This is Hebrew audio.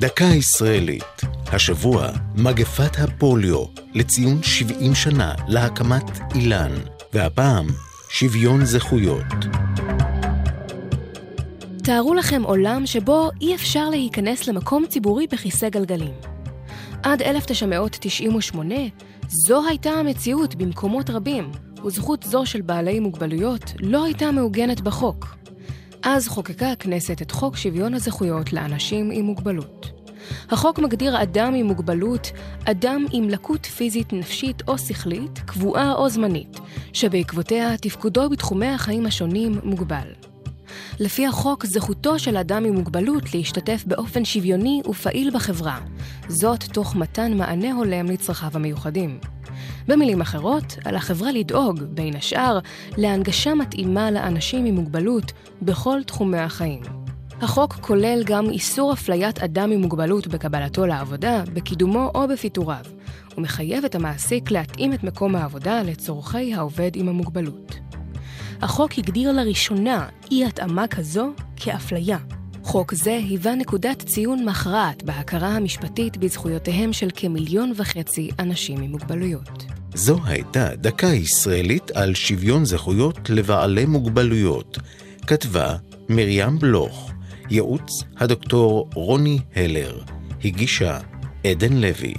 דקה ישראלית, השבוע מגפת הפוליו לציון 70 שנה להקמת אילן, והפעם שוויון זכויות. תארו לכם עולם שבו אי אפשר להיכנס למקום ציבורי בכיסא גלגלים. עד 1998 זו הייתה המציאות במקומות רבים, וזכות זו של בעלי מוגבלויות לא הייתה מעוגנת בחוק. אז חוקקה הכנסת את חוק שוויון הזכויות לאנשים עם מוגבלות. החוק מגדיר אדם עם מוגבלות, אדם עם לקות פיזית, נפשית או שכלית, קבועה או זמנית, שבעקבותיה תפקודו בתחומי החיים השונים מוגבל. לפי החוק, זכותו של אדם עם מוגבלות להשתתף באופן שוויוני ופעיל בחברה, זאת תוך מתן מענה הולם לצרכיו המיוחדים. במילים אחרות, על החברה לדאוג, בין השאר, להנגשה מתאימה לאנשים עם מוגבלות בכל תחומי החיים. החוק כולל גם איסור אפליית אדם עם מוגבלות בקבלתו לעבודה, בקידומו או בפיטוריו, ומחייב את המעסיק להתאים את מקום העבודה לצורכי העובד עם המוגבלות. החוק הגדיר לראשונה אי-התאמה כזו כאפליה. חוק זה היווה נקודת ציון מכרעת בהכרה המשפטית בזכויותיהם של כמיליון וחצי אנשים עם מוגבלויות. זו הייתה דקה ישראלית על שוויון זכויות לבעלי מוגבלויות. כתבה מרים בלוך, ייעוץ הדוקטור רוני הלר, הגישה עדן לוי.